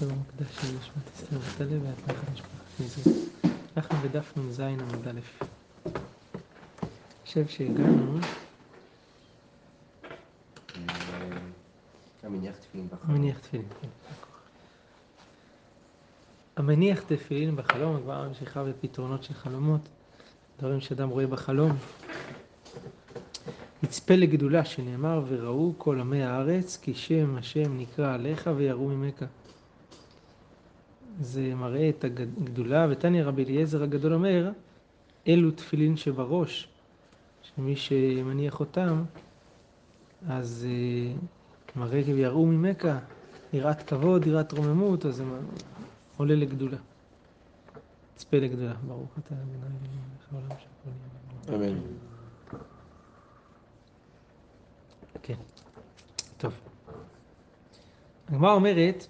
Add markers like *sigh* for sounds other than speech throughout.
שלום מקדש של נשמת אסתר בת הלב ואת נחת משפחת נזרי. אנחנו בדף נ"ז עמוד א'. חושב שהגענו, המניח תפילין בחלום. מניח תפילין, כן. המניח תפילין בחלום, הגמרא ממשיכה בפתרונות של חלומות, דברים שאדם רואה בחלום. יצפה לגדולה שנאמר וראו כל עמי הארץ כי שם השם נקרא עליך ויראו ממך. זה מראה את הגדולה, ותניא רבי אליעזר הגדול אומר, אלו תפילין שבראש, שמי שמניח אותם, אז מראה ויראו ממך, יראת כבוד, יראת רוממות, אז זה עולה לגדולה. יצפה לגדולה. ברוך אתה אדוני העולם שהכל נהיה. אמן. כן. טוב. הגמרא אומרת,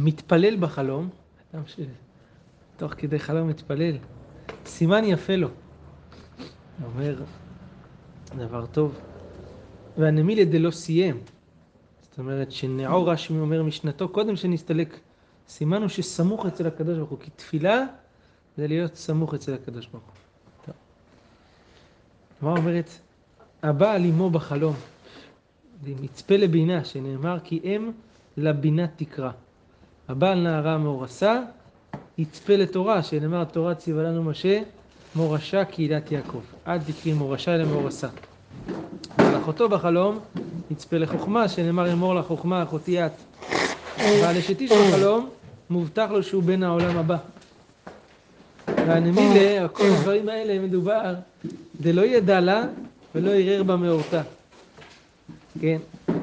המתפלל בחלום, אדם שתוך כדי חלום מתפלל, סימן יפה לו. אומר, דבר טוב. והנמילה דלא סיים. זאת אומרת, שנעור רשמי אומר משנתו, קודם שנסתלק, סימן הוא שסמוך אצל הקדוש ברוך הוא, כי תפילה זה להיות סמוך אצל הקדוש ברוך הוא. טוב. הגמרא אומרת, הבא על אמו בחלום, מצפה לבינה, שנאמר כי אם לבינה תקרא. הבעל נערה מאורסה, יצפה לתורה, שנאמר תורה ציווה לנו משה, מורשה קהילת יעקב. עד תקריא מורשה אלא מאורסה. ועל אחותו בחלום, יצפה לחוכמה, שנאמר אמור לחוכמה אחותי את. ועל אשת איש בחלום, מובטח לו שהוא בן העולם הבא. והנמילה, כל הדברים האלה מדובר, דלא ידע לה ולא ערער במאורתה. כן,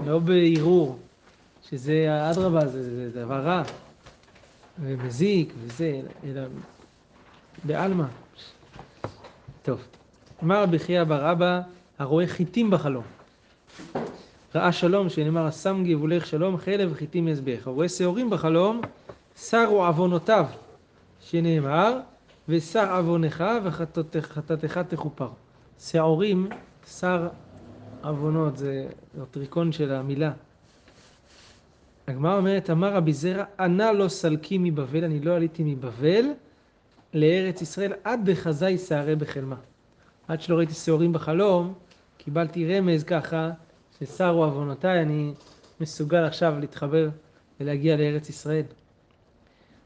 לא בערעור, שזה אדרבה, זה, זה דבר רע ומזיק וזה, אלא בעלמא. טוב, אמר רבי חייא בר אבא, הרואה חיטים בחלום. ראה שלום, שנאמר, שם גבולך שלום, חלב חיטים יזבח. הרואה שעורים בחלום, שרו עוונותיו, שנאמר, ושר עוונך וחטאתך תכופר. שעורים, שר עוונות, זה הטריקון של המילה. הגמרא אומרת, אמר רבי זרע, ענה לא סלקי מבבל, אני לא עליתי מבבל לארץ ישראל עד בחזאי שערי בחלמה. עד שלא ראיתי שעורים בחלום, קיבלתי רמז ככה, ששרו עוונותיי, אני מסוגל עכשיו להתחבר ולהגיע לארץ ישראל.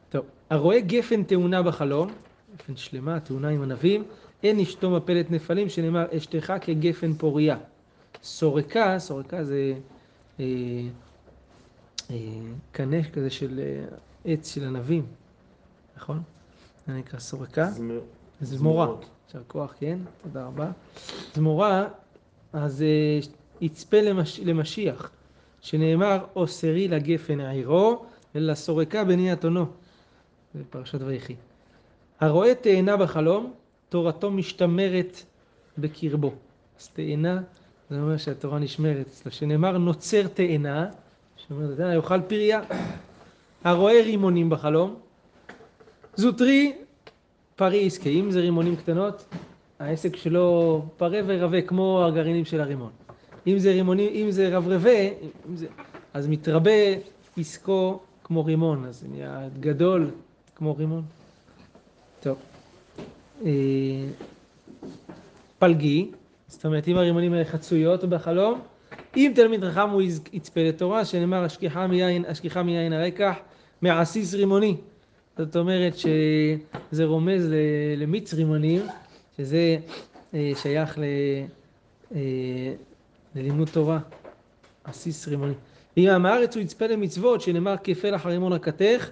טוב, הרואה גפן תאונה בחלום, גפן שלמה, תאונה עם ענבים, אין אשתו מפלת נפלים, שנאמר, אשתך כגפן פוריה. סורקה, סורקה זה אה, קנה כזה של אה, עץ של ענבים, נכון? זה נקרא סורקה. זמורה. יישר כוח, כן? תודה רבה. זמורה, אז אה, יצפה למש... למשיח, שנאמר, אוסרי לגפן עירו, ולסורקה בני אתונו. זה פרשת ויחי. הרואה תאנה בחלום, תורתו משתמרת בקרבו. אז תאנה, זה אומר שהתורה נשמרת אצלו. שנאמר נוצר תאנה, שאומר, תאנה יאכל פריה. הרואה רימונים בחלום, זוטרי פרי יזכה. אם זה רימונים קטנות, העסק שלו פרה ורבה כמו הגרעינים של הרימון. אם זה רימונים, אם זה רברבה, אם זה, אז מתרבה עסקו כמו רימון, אז זה נהיה גדול כמו רימון. טוב. פלגי, זאת אומרת אם הרימונים האלה חצויות בחלום, אם תלמיד חכם הוא יצפה לתורה, שנאמר השכיחה מיין, השכיחה מיין הרקח, מעסיס רימוני. זאת אומרת שזה רומז למיץ רימונים, שזה שייך ל, ללימוד תורה, עסיס רימוני. ואם עם הארץ הוא יצפה למצוות, שנאמר כפלח הרימון רקתך,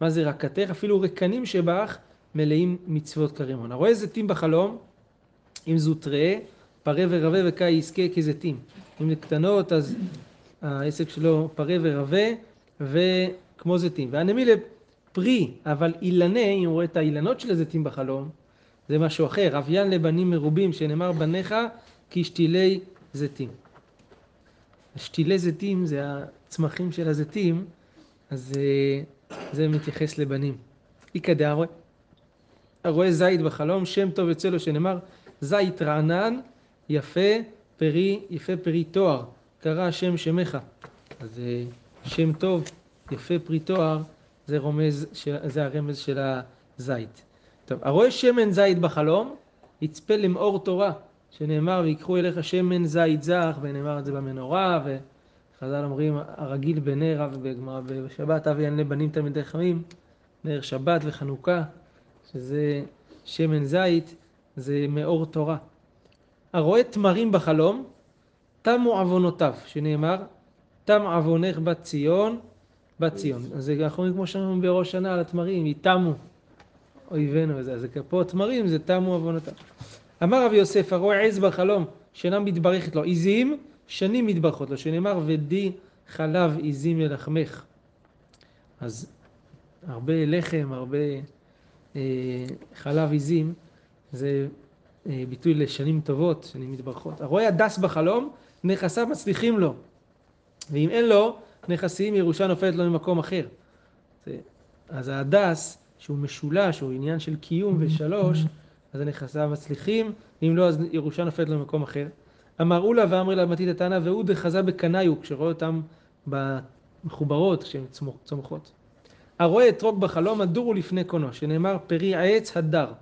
מה זה רקתך? אפילו רקנים שבך מלאים מצוות כרימון. הרואה זיתים בחלום, אם זוט ראה, פרה ורבה וקאי יזכה כזיתים. אם זה קטנות, אז העסק שלו פרה ורבה וכמו זיתים. והנמילה פרי, אבל אילנה, אם הוא רואה את האילנות של הזיתים בחלום, זה משהו אחר. אביין לבנים מרובים, שנאמר בניך כשתילי זיתים. שתילי זיתים זה הצמחים של הזיתים, אז זה מתייחס לבנים. איכא דהרואה. הרואה זית בחלום, שם טוב יוצא לו שנאמר, זית רענן, יפה פרי, יפה פרי תואר, קרא השם שמך. אז שם טוב יפה פרי תואר, זה רומז, זה הרמז של הזית. טוב, הרואה שמן זית בחלום, יצפה למאור תורה, שנאמר ויקחו אליך שמן זית זך, ונאמר את זה במנורה, וחז"ל אומרים הרגיל בנר בגמרא בשבת אבי ינלה בנים תלמידי חכמים, נר שבת וחנוכה, שזה שמן זית, זה מאור תורה. הרואה תמרים בחלום, תמו עוונותיו, שנאמר, תם עוונך בת ציון, בת ציון. אז זה אנחנו רואים כמו שאמרנו בראש שנה על התמרים, יתמו אויבינו וזה. אז פה תמרים זה תמו עוונותיו. אמר רבי יוסף, הרואה עז בחלום, שאינה מתברכת לו, עזים שנים מתברכות לו, שנאמר ודי חלב עזים ללחמך. אז הרבה לחם, הרבה אה, חלב עזים, זה ביטוי לשנים טובות, שנים מתברכות. הרואה הדס בחלום, נכסיו מצליחים לו. ואם אין לו נכסים, ירושה נופלת לו ממקום אחר. אז ההדס, שהוא משולש, הוא עניין של קיום ושלוש, אז הנכסיו מצליחים, ואם לא, אז ירושה נופלת לו ממקום אחר. אמרו לה ואמרי לה מתית התנא, והוא דחזה בקנאיו, כשרואה אותם במחוברות, כשהן צומחות. הרואה אתרוג בחלום, הדורו לפני קונו, שנאמר פרי העץ הדר.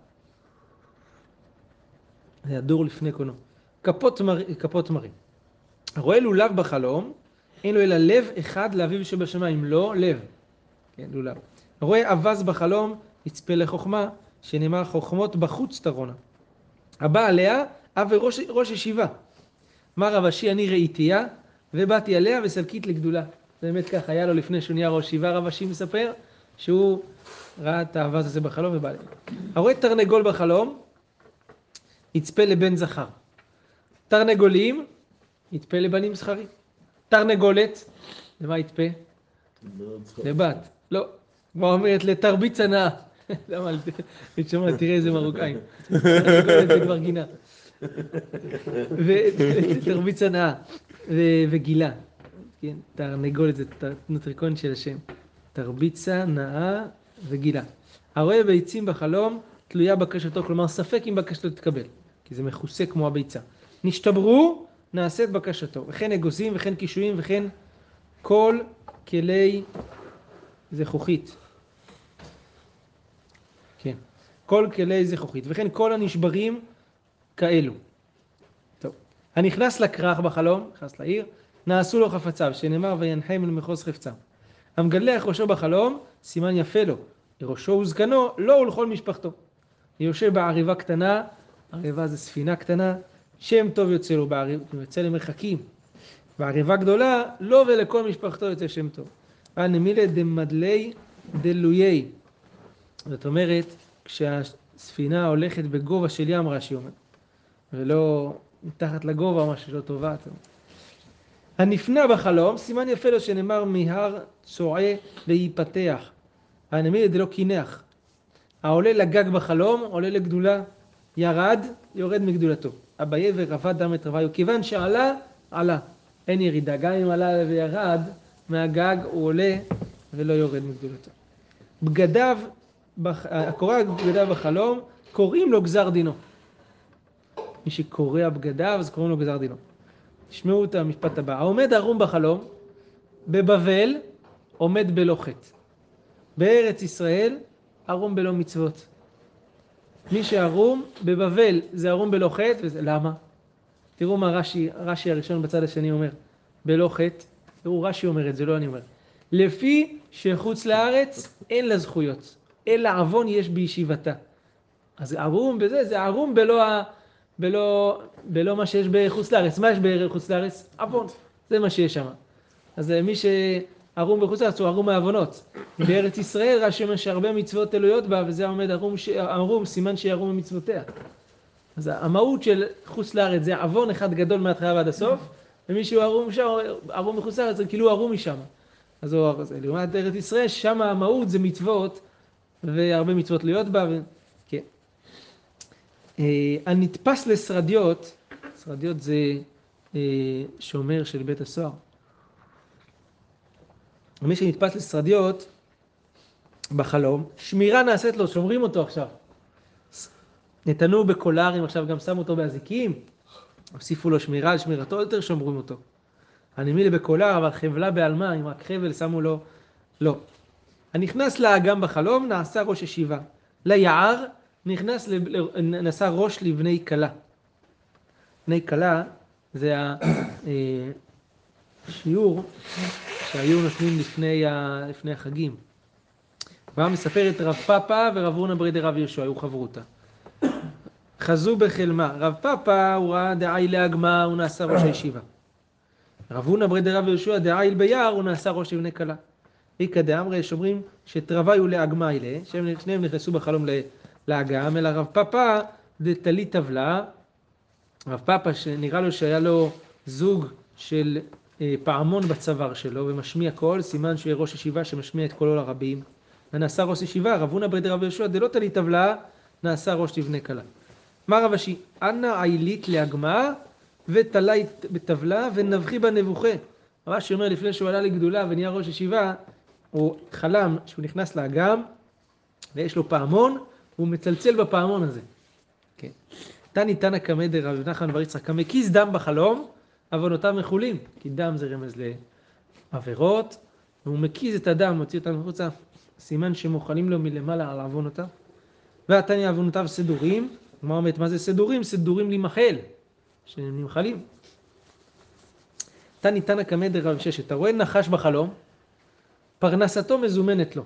זה הדור לפני קונו. כפות, מר... כפות מרים. הרואה לולב בחלום, אין לו אלא לב אחד לאביו שבשמיים, לא לב. כן, לולב. הרואה אווז בחלום, יצפה לחוכמה, שנאמר חוכמות בחוץ תרונה. הבא עליה, אבי ראש, ראש ישיבה. מה רב אשי אני ראיתיה, ובאתי עליה וסלקית לגדולה. באמת ככה, היה לו לפני שהוא נהיה ראש ישיבה, רב אשי מספר, שהוא ראה את האווז הזה בחלום ובא עליה. הרואה תרנגול בחלום, יצפה לבן זכר. תרנגולים, יצפה לבנים זכרים. תרנגולת, למה יצפה? לבת. לא, כמו אומרת לתרביץ הנאה. *laughs* למה? שומע, תראה איזה מרוקאים. תרנגולת זה כבר גינה. ותרביץ הנאה. וגילה. כן, תרנגולת זה נוטריקון של השם. תרביצה, נאה וגילה. הרואה ביצים בחלום, תלויה בקשתו, כלומר ספק אם בקשתו תתקבל. כי זה מכוסה כמו הביצה. נשתברו, נעשית בקשתו. וכן אגוזים, וכן קישואים, וכן כל כלי זכוכית. כן. כל כלי זכוכית. וכן כל הנשברים כאלו. טוב. הנכנס לכרך בחלום, נכנס לעיר, נעשו לו חפציו, שנאמר וינחם למחוז חפצם. המגלח ראשו בחלום, סימן יפה לו. לראשו וזקנו, לא ולכל משפחתו. יושב בעריבה קטנה, ערבה זה ספינה קטנה, שם טוב יוצא לו, בעריב, יוצא למרחקים. בעריבה גדולה, לא ולכל משפחתו יוצא שם טוב. הנמילה דמדלי דלויי. זאת אומרת, כשהספינה הולכת בגובה של ים, רש"י אומר, ולא מתחת לגובה, מה שלא טובה. הנפנה בחלום, סימן יפה לו שנאמר מהר צועה וייפתח. הנמילה דלא קינח. העולה לגג בחלום, עולה לגדולה. ירד, יורד מגדולתו. אביי ורבד דם את רביו. כיוון שעלה, עלה. אין ירידה. גם אם עלה וירד מהגג, הוא עולה ולא יורד מגדולתו. בגדיו, הקורע בגדיו בחלום, קוראים לו גזר דינו. מי שקורע בגדיו, אז קוראים לו גזר דינו. תשמעו את המשפט הבא. העומד ערום בחלום, בבבל עומד בלא חטא. בארץ ישראל ערום בלא מצוות. מי שערום בבבל זה ערום בלא חטא, וזה, למה? תראו מה רש"י, רש"י הראשון בצד השני אומר, בלא חטא, תראו רש"י אומר את זה, לא אני אומר. לפי שחוץ לארץ אין לה זכויות, אלא עוון יש בישיבתה. אז ערום בזה, זה ערום בלא, בלא, בלא מה שיש בחוץ לארץ. מה יש בחוץ לארץ? עוון, זה מה שיש שם. אז מי ש... ערום בחוץ לארץ הוא ערום מעוונות. בארץ ישראל רש"י אומר שהרבה מצוות תלויות בה, וזה עומד ערום, ש... ערום סימן שיהיה ערום במצוותיה. אז המהות של חוץ לארץ זה עוון אחד גדול מההתחלה ועד הסוף, ומי שהוא ערום שם, ערום בחוץ לארץ זה כאילו ערום משם. אז הוא, לעומת ארץ ישראל, שם המהות זה מצוות, והרבה מצוות תלויות בה, ו... כן. אה, הנתפס לשרדיות, שרדיות זה אה, שומר של בית הסוהר. מי שנתפס לסרדיות בחלום, שמירה נעשית לו, שומרים אותו עכשיו. נתנו בקולרים, עכשיו גם שמו אותו באזיקים, הוסיפו לו שמירה על שמירתו, יותר שומרים אותו. הנמילה בקולר, אבל חבלה בעלמה, עם רק חבל שמו לו לא. הנכנס לאגם בחלום נעשה ראש ישיבה. ליער נכנס, לב- נעשה ראש לבני כלה. בני כלה זה השיעור שהיו נותנים לפני, ה- לפני החגים. כבר מספר את רב פאפא ורב הונא ברי דרב יהושע, היו חברותא. חזו בחלמה. רב פאפא הוא ראה דעי להגמה, הוא נעשה ראש הישיבה. רב הונא ברי דרב יהושע דעיל ביער, הוא נעשה ראש לבני כלה. איכא דאמרי, יש אומרים שתרווי ולאגמי לה, שהם שניהם נכנסו בחלום לאגם, אלא רב פאפא דתלי טבלה, רב פאפא שנראה לו שהיה לו זוג של פעמון בצוואר שלו ומשמיע קול, סימן שהוא ראש ישיבה שמשמיע את קולו לרבים. ונעשה ראש ישיבה, רב הונא ברי דרב יהושע דלא תלי טבלה, נעשה ראש לבני כלה. מה רב אשי? אנא עילית לאגמה ותלי בטבלה ונבחי בנבוכה. רש"י אומר לפני שהוא עלה לגדולה ונהיה ראש ישיבה, הוא חלם שהוא נכנס לאגם ויש לו פעמון, והוא מצלצל בפעמון הזה. כן. תני תנא קמא דרב נחמן בר יצחק, המקיז דם בחלום, עוונותיו מחולים, כי דם זה רמז לעבירות, והוא מקיז את הדם, מוציא אותם החוצה, סימן שמוחלים לו מלמעלה על עוונותיו. והתניא עוונותיו סדורים, מה אומרת, מה זה סדורים? סדורים להימחל, שנמחלים. תני תנא קמא דרב ששת, אתה רואה נחש בחלום, פרנסתו מזומנת לו.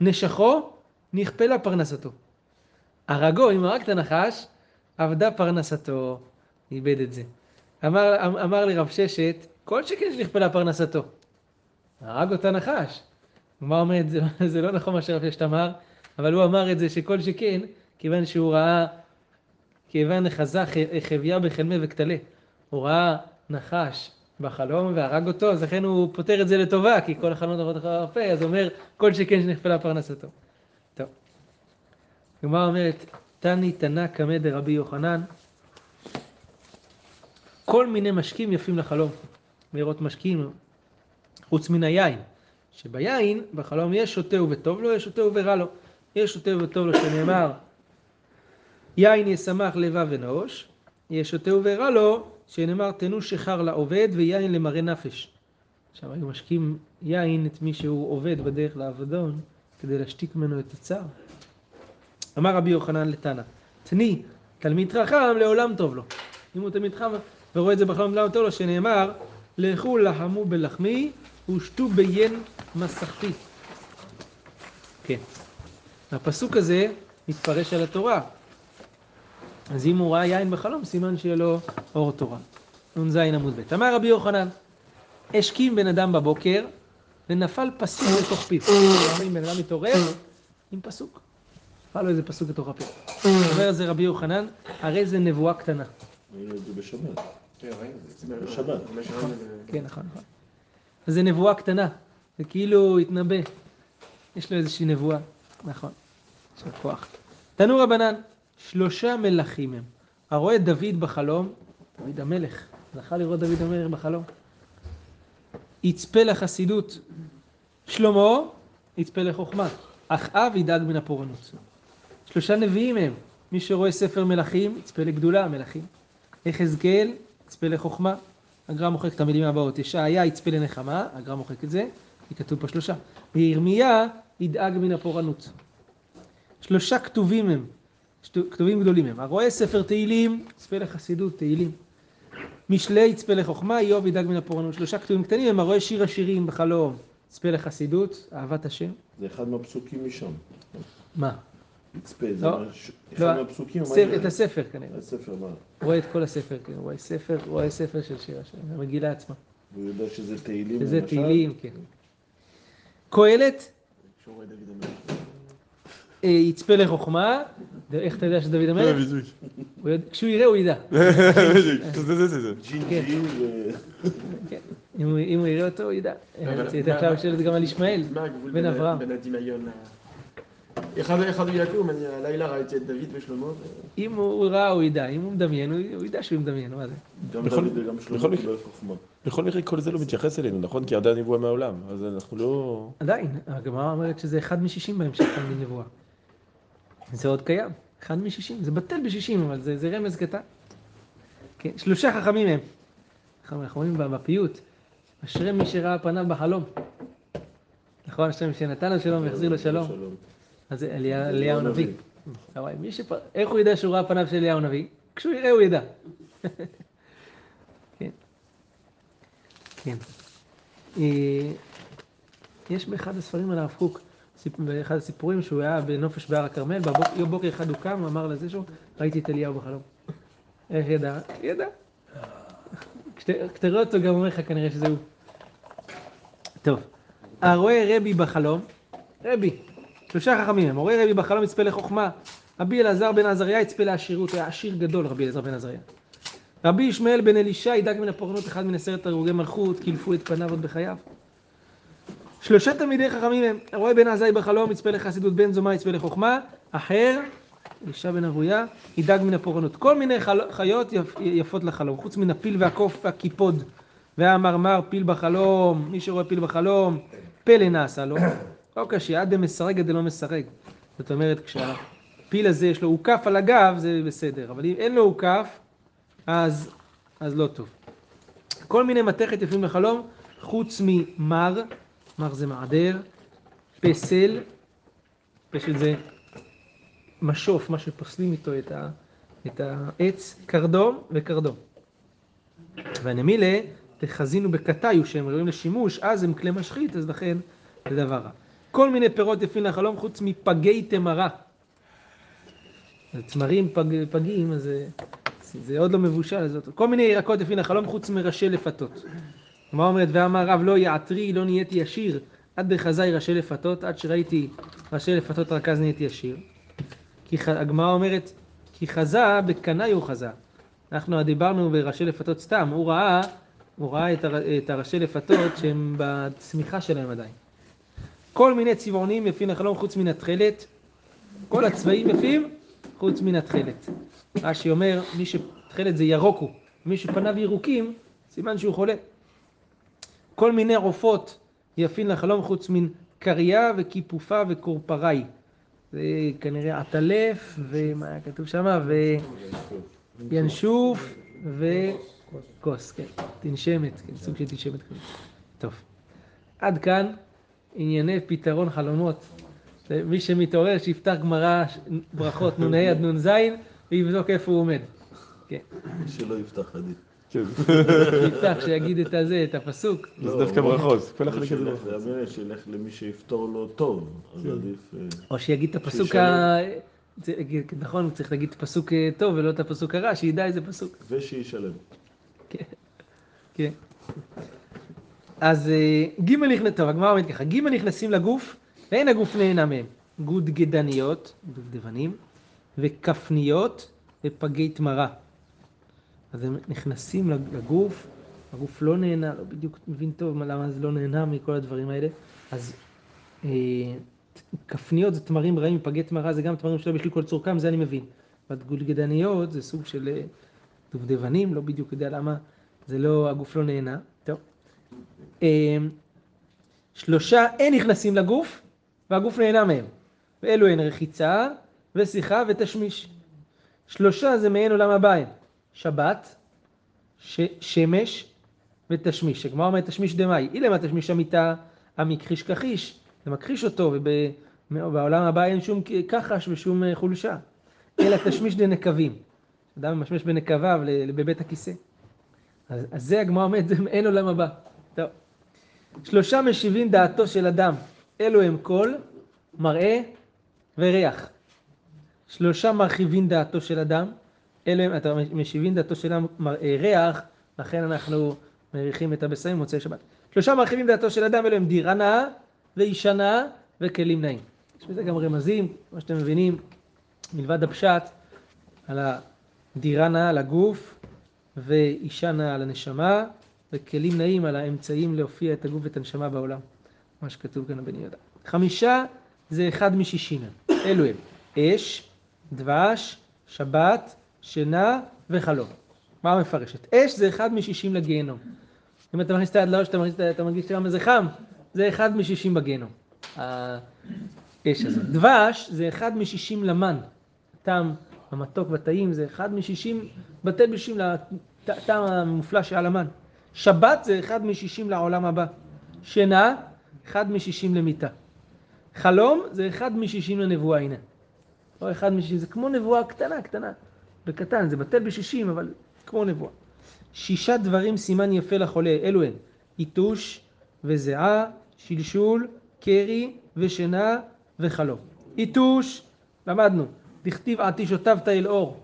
נשכו, נכפלה פרנסתו. הרגו, אם הרג את הנחש, אבדה פרנסתו, איבד את זה. אמר, אמר לי רב ששת, כל שכן שנכפלה פרנסתו. הרג אותה נחש. מה אומר את זה? *laughs* זה לא נכון מה שרב ששת אמר, אבל הוא אמר את זה שכל שכן, כיוון שהוא ראה, כיוון חזה ח- חביה בחלמי וכתלה. הוא ראה נחש בחלום והרג אותו, אז לכן הוא פותר את זה לטובה, כי כל החלומות עבוד אחר הרפא, אז אומר, כל שכן שנכפלה פרנסתו. טוב. הגמרא אומרת, תני תנא קמא דרבי יוחנן, כל מיני משקים יפים לחלום, מארות משקים, חוץ מן היין, שביין, בחלום יש שותהו וטוב לו, יש שותהו ורע לו. יש שותהו וטוב לו שנאמר, יין ישמח לבב ונעוש, יש שותהו ורע לו, שנאמר תנו שחר לעובד ויין למראה נפש. עכשיו היו משקים יין את מי שהוא עובד בדרך לעבודון, כדי להשתיק ממנו את הצער. אמר רבי יוחנן לתנא, תני תלמיד חכם לעולם טוב לו. אם הוא תלמיד חכם ורואה את זה בחלום לעולם טוב לו, שנאמר, לכו לחמו בלחמי ושתו ביין מסכתי. כן. הפסוק הזה מתפרש על התורה. אז אם הוא ראה יין בחלום, סימן שיהיה לו אור תורה. נ"ז עמוד ב'. אמר רבי יוחנן, השכים בן אדם בבוקר ונפל פסוק *coughs* לתוך פיו. אם בן אדם מתעורר עם פסוק. נפל לו איזה פסוק לתוך הפה. *coughs* אומר זה רבי יוחנן, הרי זה נבואה קטנה. ראינו את זה בשבת. כן. בשבת. כן, נכון, נכון. אז זה נבואה קטנה. זה כאילו התנבא. יש לו איזושהי נבואה. נכון. יש לו כוח. תנו רבנן, שלושה מלכים הם. הרואה דוד בחלום, דוד המלך, זכה לראות דוד המלך בחלום. יצפה לחסידות. שלמה, יצפה לחוכמה. אחאב ידאג מן הפורענות. שלושה נביאים הם. מי שרואה ספר מלכים, יצפה לגדולה, מלכים. יחזקאל, יצפה לחוכמה. הגר"א מוחק את המילים הבאות. ישעיה יצפה לנחמה, הגר"א מוחק את זה, כי כתוב פה שלושה. וירמיה ידאג מן הפורענות. שלושה כתובים הם, כתובים גדולים הם. הרואה ספר תהילים, יצפה לחסידות, תהילים. משלי יצפה לחוכמה, איוב ידאג מן הפורענות. שלושה כתובים קטנים הם, הרואה שיר השירים בחלום, יצפה לחסידות, אהבת השם. זה אחד מהפסוקים משם. מה? יצפה, זה לא. לא, אחד מהפסוקים. את הספר כנראה. הספר, מה? רואה את כל הספר, כן, רואה ספר, רואה ספר של שיר השירים, המגילה עצמה. הוא יודע שזה תהילים שזה למשל? תהילים, כן. קהלת, דוד המלך. אה, יצפה לחוכמה, איך אתה יודע שדוד המלך? הוא יודע- כשהוא יראה הוא ידע. *laughs* כן. כן. אם הוא- הוא יראה אותו הוא ידע. רציתי עכשיו לשאול את זה גם על ישמעאל, בן אברהם. אחד הוא יקום, אני הלילה ראיתי את דוד ושלמה. אם הוא ראה הוא ידע, אם הוא מדמיין הוא ידע שהוא מדמיין, מה זה? גם בכל- דוד וגם שלמה קיבל חוכמה. בכל מקרה כל זה לא מתייחס אלינו, נכון? כי ירדה הנבואה מהעולם, אז אנחנו לא... עדיין, הגמרא אומרת שזה אחד משישים בהמשך כאן מנבואה. זה עוד קיים, אחד משישים, זה בטל בשישים, אבל זה, זה רמז קטן. כן, שלושה חכמים הם. אנחנו אומרים בפיוט, אשרי מי שראה פניו בחלום. נכון, השם שנתן לו שלום והחזיר לו שלום. אז זה אליה- אליהו הנביא. מי שפ... איך הוא ידע שהוא ראה פניו של אליהו הנביא? כשהוא יראה הוא ידע. *laughs* כן. כן. אה, יש באחד הספרים על הרב קוק, באחד הסיפורים שהוא היה בנופש בהר הכרמל, בבוק- בוקר אחד הוא קם, אמר לזה שהוא, ראיתי את אליהו בחלום. איך ידע? ידע. *laughs* כשת- כשתראה אותו גם אומר לך כנראה שזה הוא. טוב, הרואה רבי בחלום, רבי, שלושה חכמים הרואה רבי בחלום יצפה לחוכמה, רבי אלעזר בן עזריה יצפה לעשירות, היה עשיר גדול רבי אלעזר בן עזריה. רבי ישמעאל בן אלישע ידאג מן הפורענות אחד מן עשרת הרוגי מלכות, קילפו את פניו עוד בחייו. שלושה תלמידי חכמים הם, הרואה בן עזאי בחלום יצפה לחסידות, בן זומא יצפה לחוכמה, אחר, אלישע בן אבויה, ידאג מן הפורענות. כל מיני חל... חיות יפ... יפות לחלום, חוץ מן הפיל והקוף והקיפוד. והמרמר פיל בחלום, מי שרואה פיל בחלום, פלא נעשה לו. לא קשה, עד דלא מסרג. זאת אומרת, כשהפיל הזה יש לו עוקף על הגב, זה בסדר, אבל אם אין לו עוקף, אז, אז לא טוב. כל מיני מתכת יפים לחלום, חוץ ממר, מר זה מעדר, פסל, פסל זה משוף, מה שפוסלים איתו את, ה, את העץ, קרדום וקרדום. והנמילה, תחזינו בקטאיו שהם ראויים לשימוש, אז הם כלי משחית, אז לכן זה דבר רע. כל מיני פירות יפים לחלום חוץ מפגי תמרה. תמרים פג, פגים, אז זה, זה עוד לא מבושל. זאת, כל מיני ירקות יפים לחלום חוץ מראשי לפתות. מה אומרת? ואמר רב לא יעתרי, לא נהייתי ישיר, עד דחזאי ראשי לפתות, עד שראיתי ראשי לפתות רק אז נהייתי ישיר. כי הגמרא אומרת, כי חזה בקנאי הוא חזה. אנחנו דיברנו בראשי לפתות סתם, הוא ראה, הוא ראה את, הר, את הראשי לפתות שהם בצמיחה שלהם עדיין. כל מיני צבעונים יפים לחלום חוץ מן התכלת, כל הצבעים יפים חוץ מן התכלת. רש"י אומר, מי שתכלת זה ירוק הוא, מי שפניו ירוקים, סימן שהוא חולה. כל מיני עופות יפים לחלום חוץ מן קריה וכיפופה וקורפראי. זה כנראה עטלף, ומה היה כתוב שם? וינשוף וכוס, כן, תנשמת, כן, סוג של תנשמת. טוב, עד כאן ענייני פתרון חלומות. זה מי שמתעורר שיפתח גמרא ברכות נ"ה עד נ"ז ויבדוק איפה הוא עומד. כן, שלא יפתח עדיף. כן, שיפתח, שיגיד את הזה, את הפסוק. זה דווקא ברכות. כל החלק הזה שילך ברכות. לאמן, שילך למי שיפתור לו טוב, אז עדיף... אה, או שיגיד את הפסוק. זה- נכון, צריך להגיד את הפסוק אה, טוב ולא את הפסוק הרע, שידע איזה פסוק. ושישלם. כן, כן. אז אה, ג' נכנס, טוב, הגמרא אומרת ככה, ג' נכנסים לגוף, ואין הגוף נהנה מהם. גודגדניות, דובדבנים, וכפניות, ופגי תמרה. אז הם נכנסים לגוף, הגוף לא נהנה, לא בדיוק מבין טוב מה- למה זה לא נהנה מכל הדברים האלה. אז אה, כפניות זה תמרים רעים, פגי תמרה זה גם תמרים שלא בשביל כל צורכם, זה אני מבין. והגולגדניות זה סוג של אה, דובדבנים, לא בדיוק יודע למה זה לא, הגוף לא נהנה. אה, שלושה אין נכנסים לגוף, והגוף נהנה מהם. ואלו הן רחיצה, ושיחה ותשמיש. שלושה זה מעין עולם הם. שבת, ש- שמש ותשמיש. הגמרא אומרת תשמיש דמאי. אילמה תשמיש המיטה, המכחיש כחיש. זה מכחיש אותו, ובעולם הבא אין שום כחש ושום אה, חולשה. אלא תשמיש דנקבים. אדם ממשמש בנקביו בבית הכיסא. אז, אז זה הגמרא אומרת, זה *laughs* אין עולם הבא. טוב. שלושה משיבים דעתו של אדם. אלו הם קול, מראה וריח. שלושה מרחיבים דעתו של אדם. אלו הם, אתה משיבים דעתו של אדם מראה ריח, לכן אנחנו מריחים את הבשרים במוצאי שבת. שלושה מרחיבים דעתו של אדם, אלו הם דירה נאה ואישה נאה וכלים נאים. יש בזה גם רמזים, כמו שאתם מבינים, מלבד הפשט, על הדירה נאה על הגוף, ואישה נאה על הנשמה, וכלים נאים על האמצעים להופיע את הגוף ואת הנשמה בעולם. מה שכתוב כאן בבן יהודה. חמישה זה אחד משישים. אלו הם אש, דבש, שבת, שינה וחלום. מה מפרשת? אש זה אחד משישים לגיהנום. אם אתה מכניס את היד לאש, אתה מרגיש, אתה מרגיש זה חם, זה אחד משישים בגיהנום. האש הזאת. דבש זה אחד משישים למן. הטעם המתוק והטעים זה אחד משישים בתי בלשים לטעם המופלא שעל המן. שבת זה אחד משישים לעולם הבא. שינה אחד משישים למיתה. חלום זה אחד משישים לנבואה, הנה. או אחד משישים, זה כמו נבואה קטנה, קטנה. בקטן, זה בטל בשישים, אבל כמו נבואה. שישה דברים סימן יפה לחולה, אלו הם יתוש וזיעה, שלשול, קרי ושינה וחלום. יתוש, למדנו, דכתיב עתישותיו תאל אור,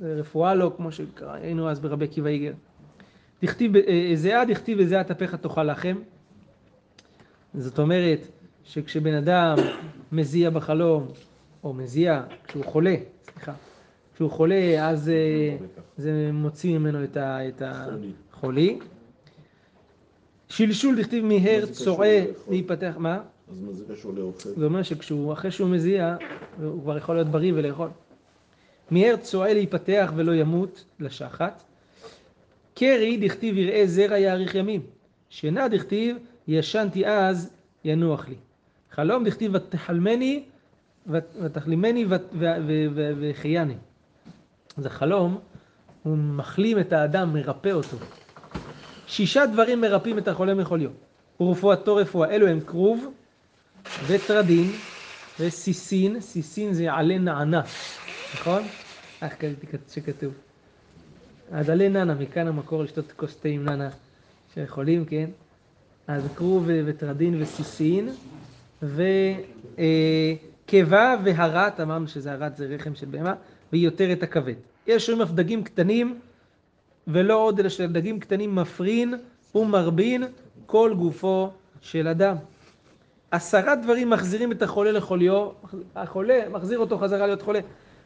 זה רפואה לו, כמו שהיינו אז ברבי עקיבא איגר. דכתיב אה, זיעה, דכתיב וזיעה תפך תאכל לחם. זאת אומרת שכשבן אדם מזיע בחלום, או מזיע כשהוא חולה, סליחה, כשהוא חולה אז אה, זה מוציא ממנו את ה- את חולי. החולי. שלשול דכתיב מיהר מה זה קשור צועה? להיפתח, מה? אז מה זה קשור לאוכל? זה אומר שכשהוא, אחרי שהוא מזיע, הוא כבר יכול להיות בריא ולאכול. מיהר צועה להיפתח ולא ימות לשחת. קרי דכתיב יראה זרע יאריך ימים. שינה דכתיב ישנתי אז ינוח לי. חלום דכתיב ותחלמני ות- ותחלימני וחייני. זה חלום, הוא מחלים את האדם, מרפא אותו. שישה דברים מרפאים את החולה מחוליו. ורפואתו רפואה. אלו הם כרוב, וטרדין, וסיסין, סיסין זה עלה נענה, נכון? איך קראתי שכתוב. עלה נענה, מכאן המקור לשתות כוס תה עם נענה שיכולים, כן? אז כרוב וטרדין וסיסין, וקיבה והרת, אמרנו שזה הרת זה רחם של בהמה, ויותר את הכבד. יש שם אף דגים קטנים, ולא עוד אלא שדגים קטנים מפרין ומרבין כל גופו של אדם. עשרה דברים מחזירים את החולה לחוליו, החולה מחזיר אותו חזרה להיות חולה,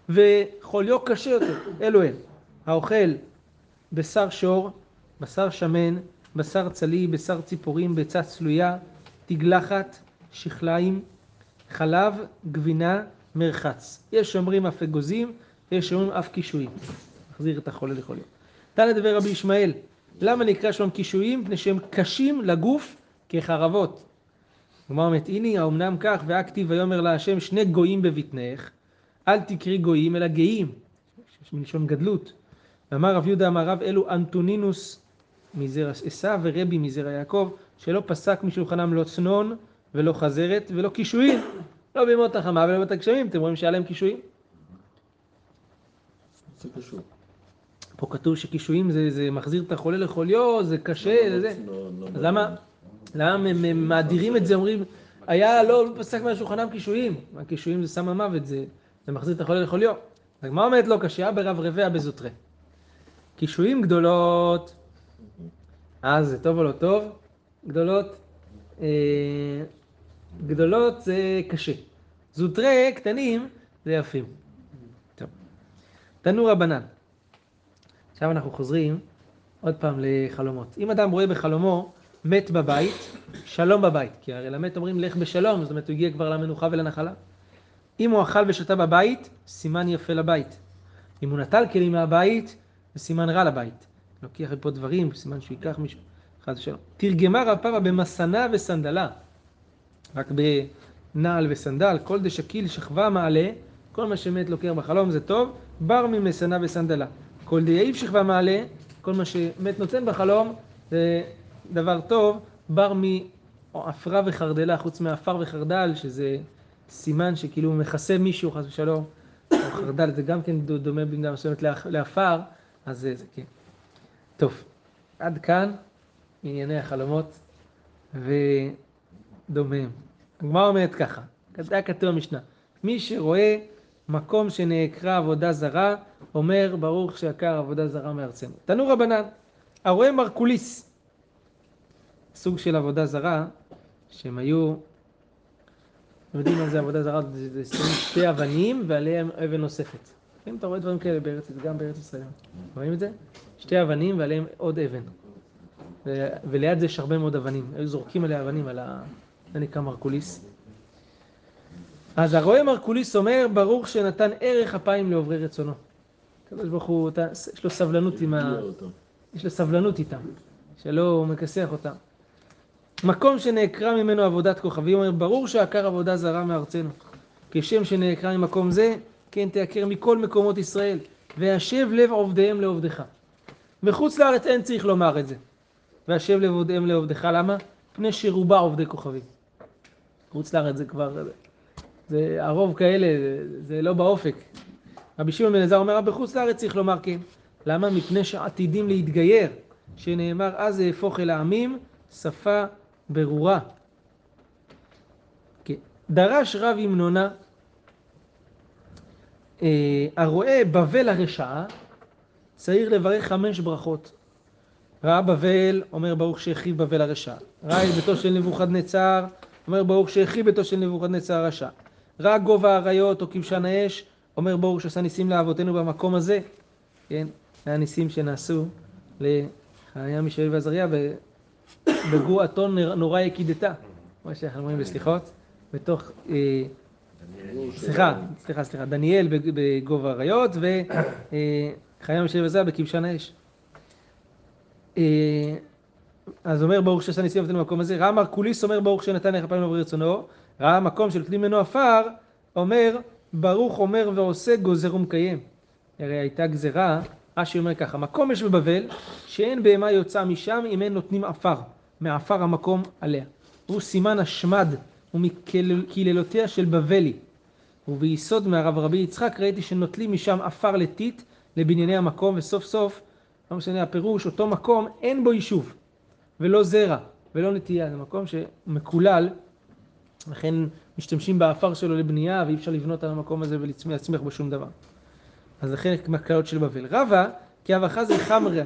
וחוליו קשה יותר, אלו הם, האוכל בשר שור, בשר שמן, בשר צלי, בשר ציפורים, ביצה צלויה, תגלחת, שכליים, חלב, גבינה, מרחץ. יש שאומרים אף אגוזים, יש שאומרים אף קישואים. מחזיר את החולה לחוליו. תנא דבר רבי ישמעאל, למה נקרא שמם קישואים? מפני שהם קשים לגוף כחרבות. כלומר, אומרת, הנה האומנם כך, והכתיב ויאמר להשם שני גויים בבטנך, אל תקרי גויים אלא גאים, יש מלשון גדלות. ואמר רב יהודה אמר רב אלו אנטונינוס מזרע עשיו ורבי מזרע יעקב, שלא פסק משולחנם לא צנון ולא חזרת ולא קישואים, לא בימות החמה ולא בימות הגשמים, אתם רואים שהיה להם קישואים? פה כתוב שקישואים זה, זה מחזיר את החולה לחוליו, זה קשה, זה זה. לא- לא- אז למה, למה הם, מאדירים את זה, אומרים, היה לא פסק מהשולחנם קישואים, הקישואים זה סם המוות, זה, זה מחזיר את החולה לחוליו. הגמרא אומרת לו, קשייה ברב רבע בזוטרה. קישואים גדולות, אז זה טוב או לא טוב? גדולות, אה, גדולות זה קשה. זוטרה קטנים זה יפים. טוב. תנו רבנן. עכשיו אנחנו חוזרים עוד פעם לחלומות. אם אדם רואה בחלומו מת בבית, שלום בבית. כי הרי למת אומרים לך בשלום, זאת אומרת הוא הגיע כבר למנוחה ולנחלה. אם הוא אכל ושתה בבית, סימן יפה לבית. אם הוא נטל כלים מהבית, זה סימן רע לבית. לוקח פה דברים, סימן שהוא ייקח מישהו, חס ושלום. תרגמה רב פאבא במסנה וסנדלה. רק בנעל וסנדל, כל דשקיל שכבה מעלה, כל מה שמת לוקח בחלום זה טוב, בר ממסנה וסנדלה. כל דייב שכבה מעלה, כל מה שמת נותן בחלום זה דבר טוב, בר מעפרה וחרדלה, חוץ מעפר וחרדל, שזה סימן שכאילו מכסה מישהו, חס ושלום, חרדל, זה גם כן דומה במידה מסוימת לעפר, אז זה, זה כן. טוב, עד כאן ענייני החלומות ודומיהם. הגמרא אומרת ככה, היה כתוב במשנה, מי שרואה מקום שנעקרה עבודה זרה, אומר ברוך שעקר עבודה זרה מארצנו. תנו רבנן, הרואה מרקוליס, סוג של עבודה זרה, שהם היו, אתם יודעים מה זה עבודה זרה? זה, זה שתי אבנים ועליהם אבן נוספת. אם אתה רואה דברים כאלה בארץ, גם בארץ ישראל. רואים את זה? שתי אבנים ועליהם עוד אבן. ו- וליד זה יש הרבה מאוד אבנים. היו זורקים עליה אבנים, על ה... זה נקרא מרקוליס. אז הרואה מרקוליס אומר, ברוך שנתן ערך אפיים לעוברי רצונו. הקדוש ברוך הוא, יש לו סבלנות עם ה... יש לו סבלנות איתם, שלא הוא מכסח אותם. מקום שנעקרה ממנו עבודת כוכבים, אומר, ברור שעקר עבודה זרה מארצנו. כשם שנעקרה ממקום זה, כן תעקר מכל מקומות ישראל, והשב לב עובדיהם לעובדך. בחוץ לארץ אין צריך לומר את זה. והשב לב עובדיהם לעובדך, למה? פני שרובה עובדי כוכבים. חוץ לארץ זה כבר, זה הרוב כאלה, זה, זה לא באופק. רבי שמעון בן אלעזר אומר, בחוץ לארץ צריך לומר כן. למה? מפני שעתידים להתגייר, שנאמר אז אהפוך אל העמים, שפה ברורה. כן. דרש רב המנונה, אה, הרואה בבל הרשעה, צריך לברך חמש ברכות. ראה בבל, אומר ברוך שהחריב בבל הרשע. ראה את ביתו של נבוכדנצר, אומר ברוך שהחריב ביתו של נבוכדנצר הרשע. ראה גובה האריות או כבשן האש, אומר ברוך שעשה ניסים לאבותינו במקום הזה. כן, זה הניסים שנעשו לחניה מישאל ועזריה בגרועתו נורא יקידתה, כמו שאנחנו אומרים בסליחות, בתוך, אה, סליחה, סליחה, סליחה, דניאל בגובה האריות וחניה מישאל ועזריה בכבשן האש. אה, אז אומר ברוך שעשה ניסים אבותינו במקום הזה, ראה מרקוליס אומר ברוך שנתן לך פעמים עבור רצונו, ראה מקום של כלי ממנו עפר, אומר ברוך אומר ועושה גוזר ומקיים. הרי הייתה גזרה, רש"י אומר ככה, מקום יש בבבל שאין בהמה יוצאה משם אם אין נותנים עפר, מעפר המקום עליה. הוא סימן השמד ומקללותיה של בבלי. וביסוד מהרב רבי יצחק ראיתי שנוטלים משם עפר לטיט לבנייני המקום וסוף סוף לא משנה הפירוש, אותו מקום אין בו יישוב, ולא זרע, ולא נטייה, זה מקום שמקולל, לכן משתמשים באפר שלו לבנייה, ואי אפשר לבנות על המקום הזה ולהצמיח בו שום דבר. אז חלק מהקללות של בבל. רבה, כי אבחה זה חמרה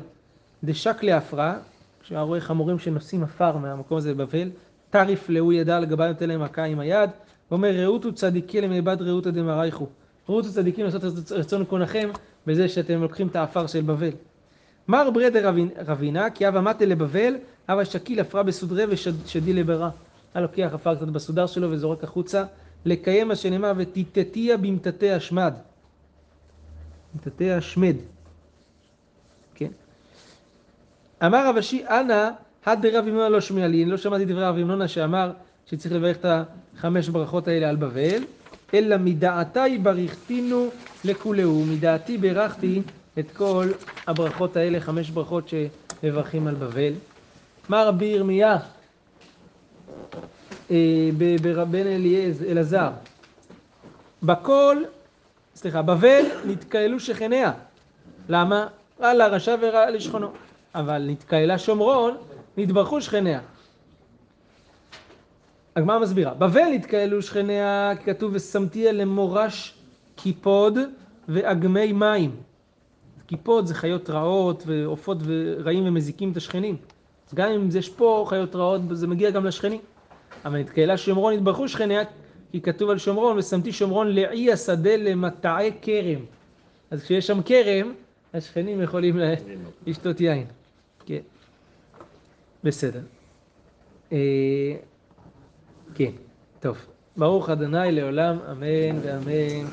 דשק לעפרה, כשהיה רואה חמורים שנושאים עפר מהמקום הזה בבבל, טריף להוא ידע לגבי נותן להם מכה עם היד, ואומר ראותו צדיקי למאבד ראותא דמרייכו. ראותו צדיקים לעשות רצון קונכם בזה שאתם לוקחים את העפר של בבל. מר ברדה רבינה, כי אבא מטה לבבל, אבא שקיל עפרה בסודרי ושדי לברע. היה לוקח עפר קצת בסודר שלו וזורק החוצה, לקיים מה שנאמר, ותיתתיה במטאתי השמד. במטאתי השמד. כן. אמר רב אשי, אנא, הד דרב ימנונה לא אני לא שמעתי דברי רב ימנונה שאמר שצריך לברך את החמש ברכות האלה על בבל, אלא מדעתי ברכתינו לכולהו, מדעתי ברכתי את כל הברכות האלה, חמש ברכות שמברכים על בבל. מה רבי ירמיה אה, בן אלעזר? בכל, סליחה, בבל נתקהלו שכניה. למה? רע לרשע ורע לשכונו. אבל נתקהלה שומרון, נתברכו שכניה. הגמרא מסבירה, בבל נתקהלו שכניה, כתוב ושמתיה למורש קיפוד ואגמי מים. קיפוד זה חיות רעות ועופות ורעים ומזיקים את השכנים. אז גם אם יש פה חיות רעות, זה מגיע גם לשכנים. אבל נתקהלה שומרון התברכו שכניה, כי כתוב על שומרון, ושמתי שומרון לעי השדה למטעי כרם. אז כשיש שם כרם, השכנים יכולים לשתות יין. כן. בסדר. אה, כן, טוב. ברוך אדוני לעולם, אמן ואמן.